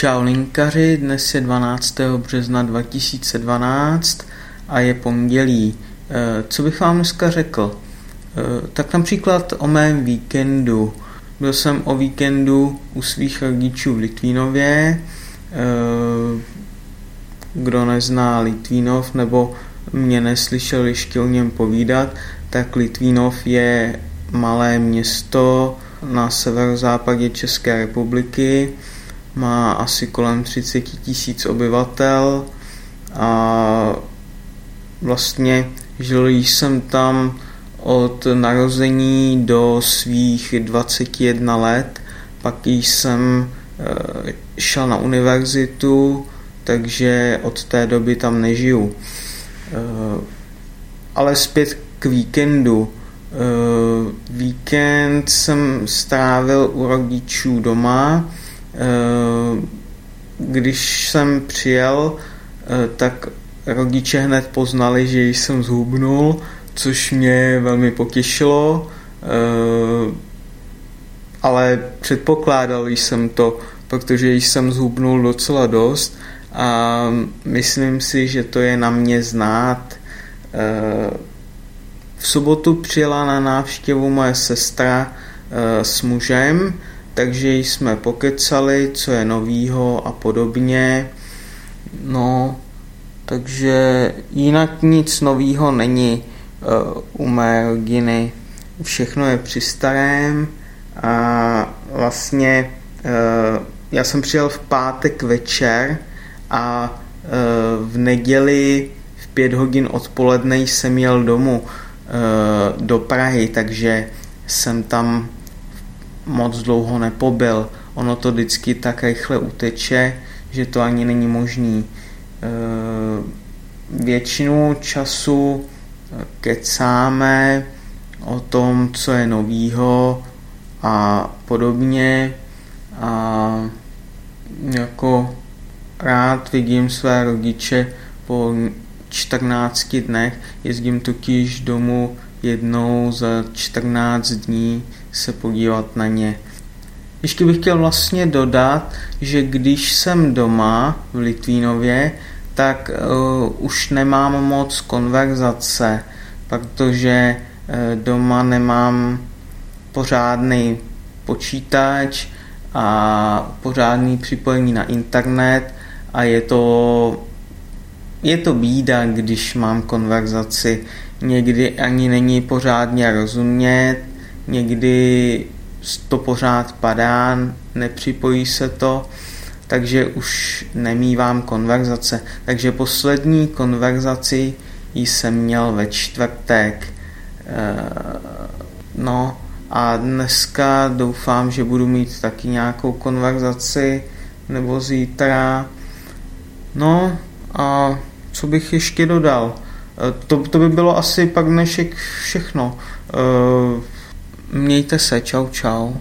Čau linkaři, dnes je 12. března 2012 a je pondělí. Eh, co bych vám dneska řekl? Eh, tak například o mém víkendu. Byl jsem o víkendu u svých rodičů v Litvínově. Eh, kdo nezná Litvínov nebo mě neslyšel ještě o něm povídat, tak Litvínov je malé město na severozápadě České republiky má asi kolem 30 tisíc obyvatel a vlastně žil jsem tam od narození do svých 21 let, pak jsem eh, šel na univerzitu, takže od té doby tam nežiju. Eh, ale zpět k víkendu. Eh, víkend jsem strávil u rodičů doma, když jsem přijel, eh, tak rodiče hned poznali, že jsem zhubnul, což mě velmi potěšilo, eh, ale předpokládal jsem to, protože jsem zhubnul docela dost a myslím si, že to je na mě znát. V sobotu přijela na návštěvu moje sestra s mužem, takže jsme pokecali, co je novýho a podobně. No, takže jinak nic novýho není uh, u mé rodiny. Všechno je při starém a vlastně uh, já jsem přijel v pátek večer a uh, v neděli v pět hodin odpoledne jsem jel domů do Prahy, takže jsem tam moc dlouho nepobyl. Ono to vždycky tak rychle uteče, že to ani není možný. E, většinu času kecáme o tom, co je novýho a podobně a jako rád vidím své rodiče po 14 dnech, jezdím totiž domů jednou za 14 dní se podívat na ně. Ještě bych chtěl vlastně dodat, že když jsem doma v Litvínově, tak uh, už nemám moc konverzace, protože uh, doma nemám pořádný počítač a pořádný připojení na internet a je to je to bída, když mám konverzaci. Někdy ani není pořádně rozumět, někdy to pořád padá, nepřipojí se to, takže už nemývám konverzace. Takže poslední konverzaci jsem měl ve čtvrtek. Eh, no a dneska doufám, že budu mít taky nějakou konverzaci nebo zítra. No a co bych ještě dodal? Eh, to, to by bylo asi pak dnešek všechno. Eh, mějte se, čau čau.